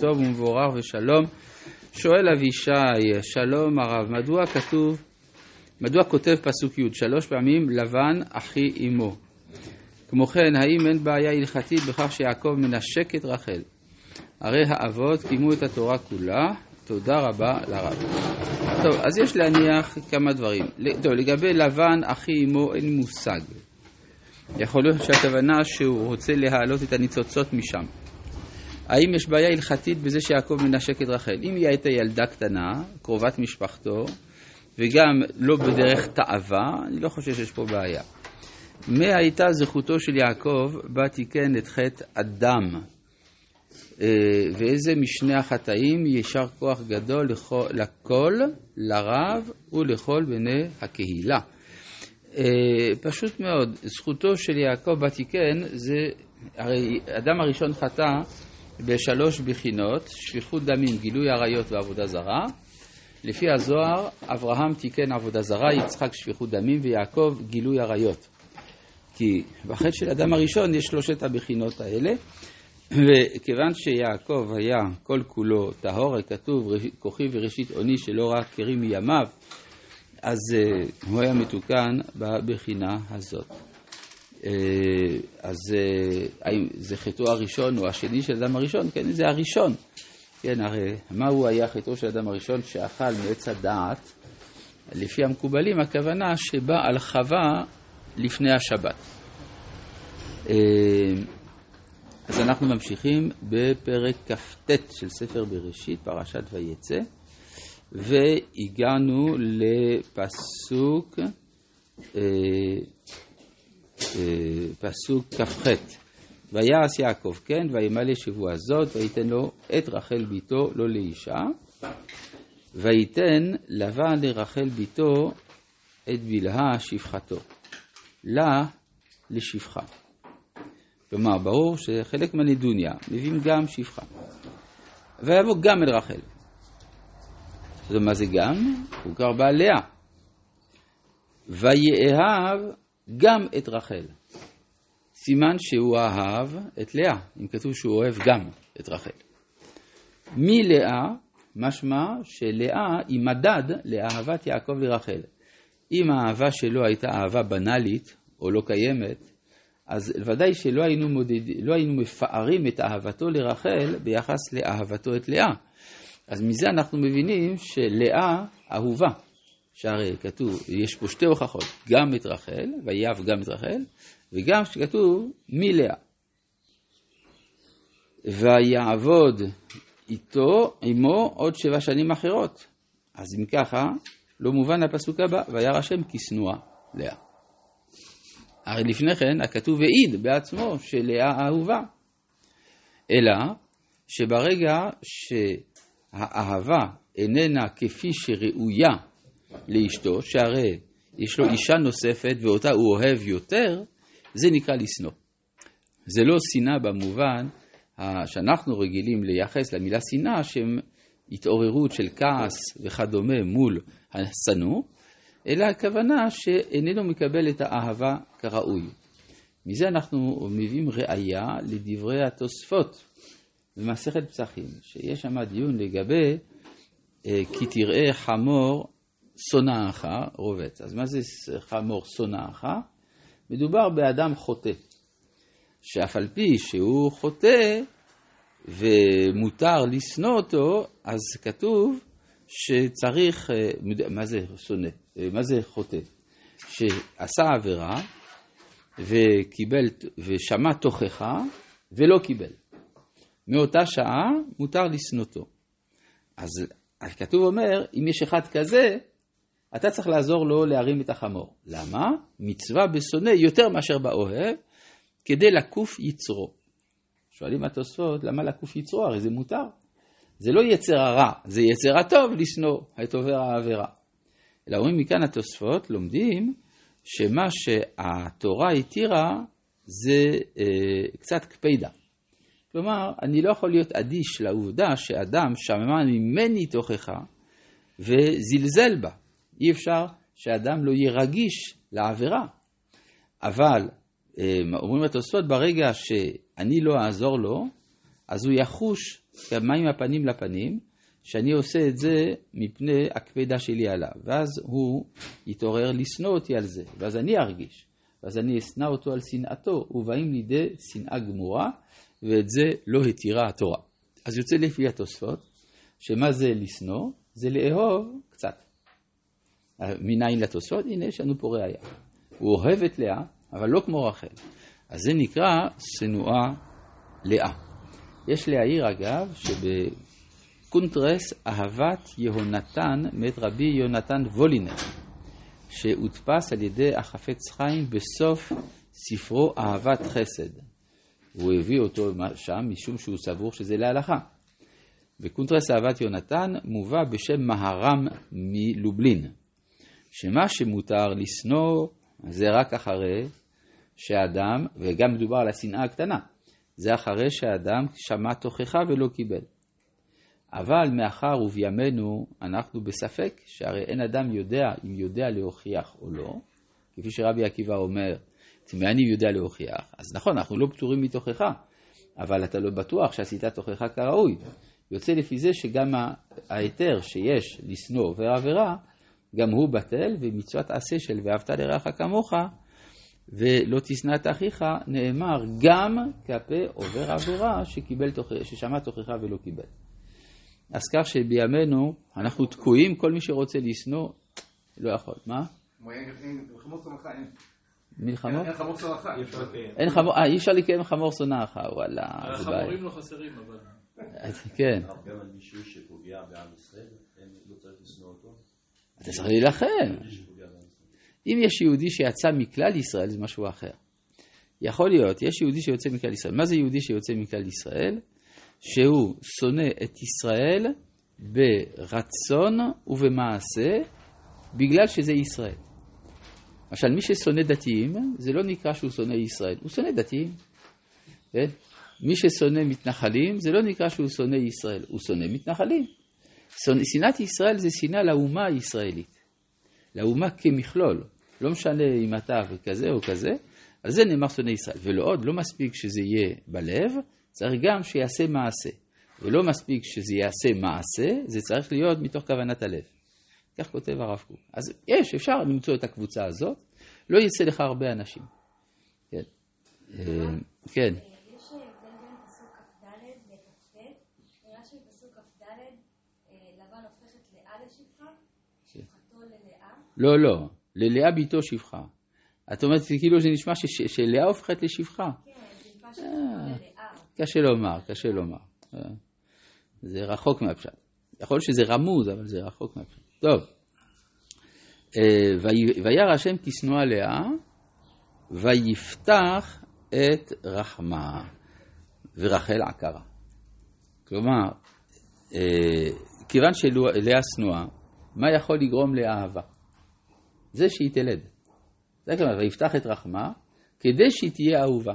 טוב ומבורך ושלום. שואל אבישי, שלום הרב, מדוע כתוב, מדוע כותב פסוק י' שלוש פעמים לבן אחי אמו? כמו כן, האם אין בעיה הלכתית בכך שיעקב מנשק את רחל? הרי האבות קיימו את התורה כולה, תודה רבה לרב. טוב, אז יש להניח כמה דברים. טוב, לגבי לבן אחי אמו אין מושג. יכול להיות שהכוונה שהוא רוצה להעלות את הניצוצות משם. האם יש בעיה הלכתית בזה שיעקב מנשק את רחל? אם היא הייתה ילדה קטנה, קרובת משפחתו, וגם לא בדרך תאווה, אני לא חושב שיש פה בעיה. מה הייתה זכותו של יעקב בה תיקן את חטא אדם? אה, ואיזה משני החטאים יישר כוח גדול לכל, לרב ולכל בני הקהילה. אה, פשוט מאוד, זכותו של יעקב בה תיקן זה, הרי אדם הראשון חטא בשלוש בחינות, שפיכות דמים, גילוי עריות ועבודה זרה. לפי הזוהר, אברהם תיקן עבודה זרה, יצחק שפיכות דמים ויעקב גילוי עריות. כי בחטא של אדם הראשון יש שלושת הבחינות האלה, וכיוון שיעקב היה כל כולו טהור, כתוב כוחי וראשית אוני שלא רק כרים מימיו, אז uh, הוא היה מתוקן בבחינה הזאת. Uh, אז האם זה חטאו הראשון או השני של אדם הראשון? כן, זה הראשון. כן, הרי מהו היה חטאו של אדם הראשון שאכל מעץ הדעת? לפי המקובלים, הכוונה שבא על חווה לפני השבת. אז אנחנו ממשיכים בפרק כ"ט של ספר בראשית, פרשת ויצא, והגענו לפסוק, אה, אה, פסוק כ"ח. ויעש יעקב כן, וימלא שבוע זאת, וייתן לו את רחל בתו לא לאישה, וייתן לבן לרחל בתו את בלהה שפחתו. לה לשפחה. כלומר, ברור שחלק מהנדוניה מביאים גם שפחה. ויבוא גם אל רחל. זאת מה זה גם? הוא קרא בה לאה. ויאהב גם את רחל. סימן שהוא אהב את לאה, אם כתוב שהוא אוהב גם את רחל. מלאה, משמע שלאה היא מדד לאהבת יעקב לרחל. אם האהבה שלו הייתה אהבה בנאלית או לא קיימת, אז ודאי שלא היינו, מודד, לא היינו מפארים את אהבתו לרחל ביחס לאהבתו את לאה. אז מזה אנחנו מבינים שלאה אהובה. שהרי כתוב, יש פה שתי הוכחות, גם את רחל, ויאהב גם את רחל, וגם שכתוב מלאה. ויעבוד איתו, עמו, עוד שבע שנים אחרות. אז אם ככה, לא מובן הפסוק הבא, וירא השם כשנואה לאה. הרי לפני כן הכתוב העיד בעצמו שלאה אהובה. אלא שברגע שהאהבה איננה כפי שראויה לאשתו, שהרי יש לו אישה נוספת ואותה הוא אוהב יותר, זה נקרא לשנוא. זה לא שנאה במובן שאנחנו רגילים לייחס למילה שנאה, שהם התעוררות של כעס וכדומה מול השנוא, אלא הכוונה שאיננו מקבל את האהבה כראוי. מזה אנחנו מביאים ראייה לדברי התוספות במסכת פסחים, שיש שם דיון לגבי אה, כי תראה חמור שונאך רובץ. אז מה זה חמור שונאך? מדובר באדם חוטא, שאף על פי שהוא חוטא ומותר לשנוא אותו, אז כתוב שצריך, אה, מה זה שונא? אה, מה זה חוטא? שעשה עבירה וקיבל, ושמע תוכחה ולא קיבל. מאותה שעה מותר לשנותו. אז הכתוב אומר, אם יש אחד כזה, אתה צריך לעזור לו להרים את החמור. למה? מצווה בשונא יותר מאשר באוהב, כדי לקוף יצרו. שואלים התוספות, למה לקוף יצרו? הרי זה מותר. זה לא יצר הרע, זה יצר הטוב לשנוא את עובר העבירה. אלא אומרים מכאן התוספות, לומדים שמה שהתורה התירה זה אה, קצת קפידה. כלומר, אני לא יכול להיות אדיש לעובדה שאדם שמע ממני תוכחה וזלזל בה. אי אפשר שאדם לא יהיה רגיש לעבירה. אבל אה, אומרים התוספות, ברגע שאני לא אעזור לו, אז הוא יחוש מים הפנים לפנים, שאני עושה את זה מפני הכבדה שלי עליו, ואז הוא יתעורר לשנוא אותי על זה, ואז אני ארגיש, ואז אני אשנא אותו על שנאתו, ובאים לידי שנאה גמורה, ואת זה לא התירה התורה. אז יוצא לפי התוספות, שמה זה לשנוא? זה לאהוב קצת. מניין לתוספות? הנה יש לנו פה ראייה. הוא אוהב את לאה, אבל לא כמו רחל. אז זה נקרא שנואה לאה. יש להעיר אגב שבקונטרס אהבת יהונתן מאת רבי יונתן וולינר, שהודפס על ידי החפץ חיים בסוף ספרו אהבת חסד. הוא הביא אותו שם משום שהוא סבור שזה להלכה. בקונטרס אהבת יונתן מובא בשם מהר"ם מלובלין, שמה שמותר לשנוא זה רק אחרי שאדם, וגם מדובר על השנאה הקטנה, זה אחרי שאדם שמע תוכחה ולא קיבל. אבל מאחר ובימינו אנחנו בספק, שהרי אין אדם יודע אם יודע להוכיח או לא, כפי שרבי עקיבא אומר, תמיאני יודע להוכיח, אז נכון, אנחנו לא פטורים מתוכחה, אבל אתה לא בטוח שעשית תוכחה כראוי. יוצא לפי זה שגם ההיתר שיש לשנוא עובר עבירה, גם הוא בטל, ומצוות עשה של ואהבת לרעך כמוך, ולא תשנא את אחיך, נאמר גם כלפי עובר עבירה שקיבל תוכ... ששמע תוכחה ולא קיבל. אז כך שבימינו אנחנו תקועים, כל מי שרוצה לשנוא, לא יכול. מה? מלחמות? אין חמור שונאך. אין חמור, אה, אי אפשר לקיים חמור שונאך, וואלה. החמורים לא חסרים, אבל... כן. גם על מישהו שפוגע בעם ישראל, לא צריך לשנוא אותו? אתה צריך להילחם. אם יש יהודי שיצא מכלל ישראל זה משהו אחר. יכול להיות, יש יהודי שיוצא מכלל ישראל. מה זה יהודי שיוצא מכלל ישראל? שהוא שונא את ישראל ברצון ובמעשה בגלל שזה ישראל. למשל, מי ששונא דתיים, זה לא נקרא שהוא שונא ישראל, הוא שונא דתיים. כן? מי ששונא מתנחלים, זה לא נקרא שהוא שונא ישראל, הוא שונא מתנחלים. שנאת ישראל זה שנאה לאומה הישראלית, לאומה כמכלול. לא משנה אם אתה וכזה או כזה, על זה נאמר שונא ישראל. ולא עוד, לא מספיק שזה יהיה בלב, צריך גם שיעשה מעשה. ולא מספיק שזה יעשה מעשה, זה צריך להיות מתוך כוונת הלב. כך כותב הרב קוק. אז יש, אפשר למצוא את הקבוצה הזאת, לא יצא לך הרבה אנשים. כן. אה. לא, לא, ללאה ביתו שפחה. את אומרת, כאילו זה נשמע שלאה הופכת לשפחה. כן, זה נשמע ללאה. קשה לומר, קשה לומר. אה, זה רחוק מהפשט. יכול להיות שזה רמוז, אבל זה רחוק מהפשט. טוב. אה, וירא השם כשנואה לאה, ויפתח את רחמה, ורחל עקרה. כלומר, אה, כיוון שלאה שנואה, מה יכול לגרום לאהבה? זה שהיא תלד. זה כלומר, ויפתח את רחמה, כדי שהיא תהיה אהובה.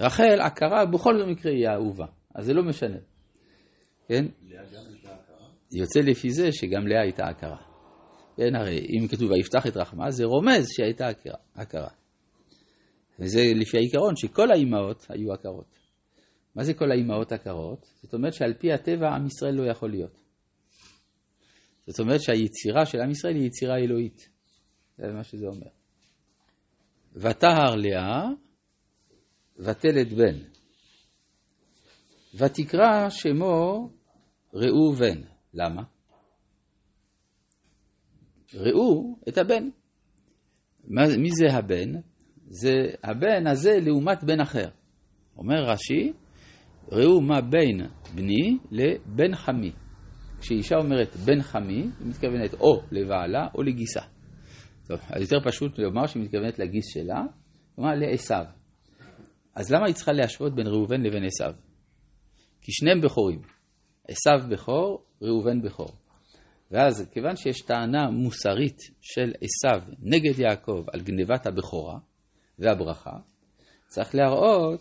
רחל עקרה, בכל מקרה היא אהובה, אז זה לא משנה. כן? יוצא לפי זה שגם לאה הייתה עקרה. כן, הרי אם כתוב ויפתח את רחמה, זה רומז שהייתה עקרה. וזה לפי העיקרון שכל האימהות היו עקרות. מה זה כל האימהות עקרות? זאת אומרת שעל פי הטבע עם ישראל לא יכול להיות. זאת אומרת שהיצירה של עם ישראל היא יצירה אלוהית. זה מה שזה אומר. ותהר לאה, ותלד בן. ותקרא שמו ראובן. למה? ראו את הבן. מי זה הבן? זה הבן הזה לעומת בן אחר. אומר רש"י, ראו מה בין בני לבן חמי. כשאישה אומרת בן חמי, היא מתכוונת או לבעלה או לגיסה. טוב, אז יותר פשוט לומר שהיא מתכוונת לגיס שלה, כלומר לעשו. אז למה היא צריכה להשוות בין ראובן לבין עשו? כי שניהם בכורים. עשו בכור, ראובן בכור. ואז כיוון שיש טענה מוסרית של עשו נגד יעקב על גנבת הבכורה והברכה, צריך להראות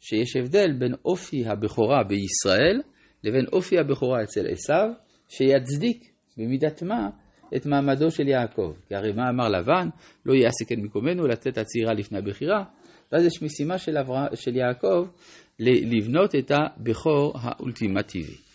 שיש הבדל בין אופי הבכורה בישראל לבין אופי הבכורה אצל עשו, שיצדיק במידת מה את מעמדו של יעקב. כי הרי מה אמר לבן? לא יעשה כן מקומנו לתת הצעירה לפני הבכירה. ואז יש משימה של, עברה, של יעקב לבנות את הבכור האולטימטיבי.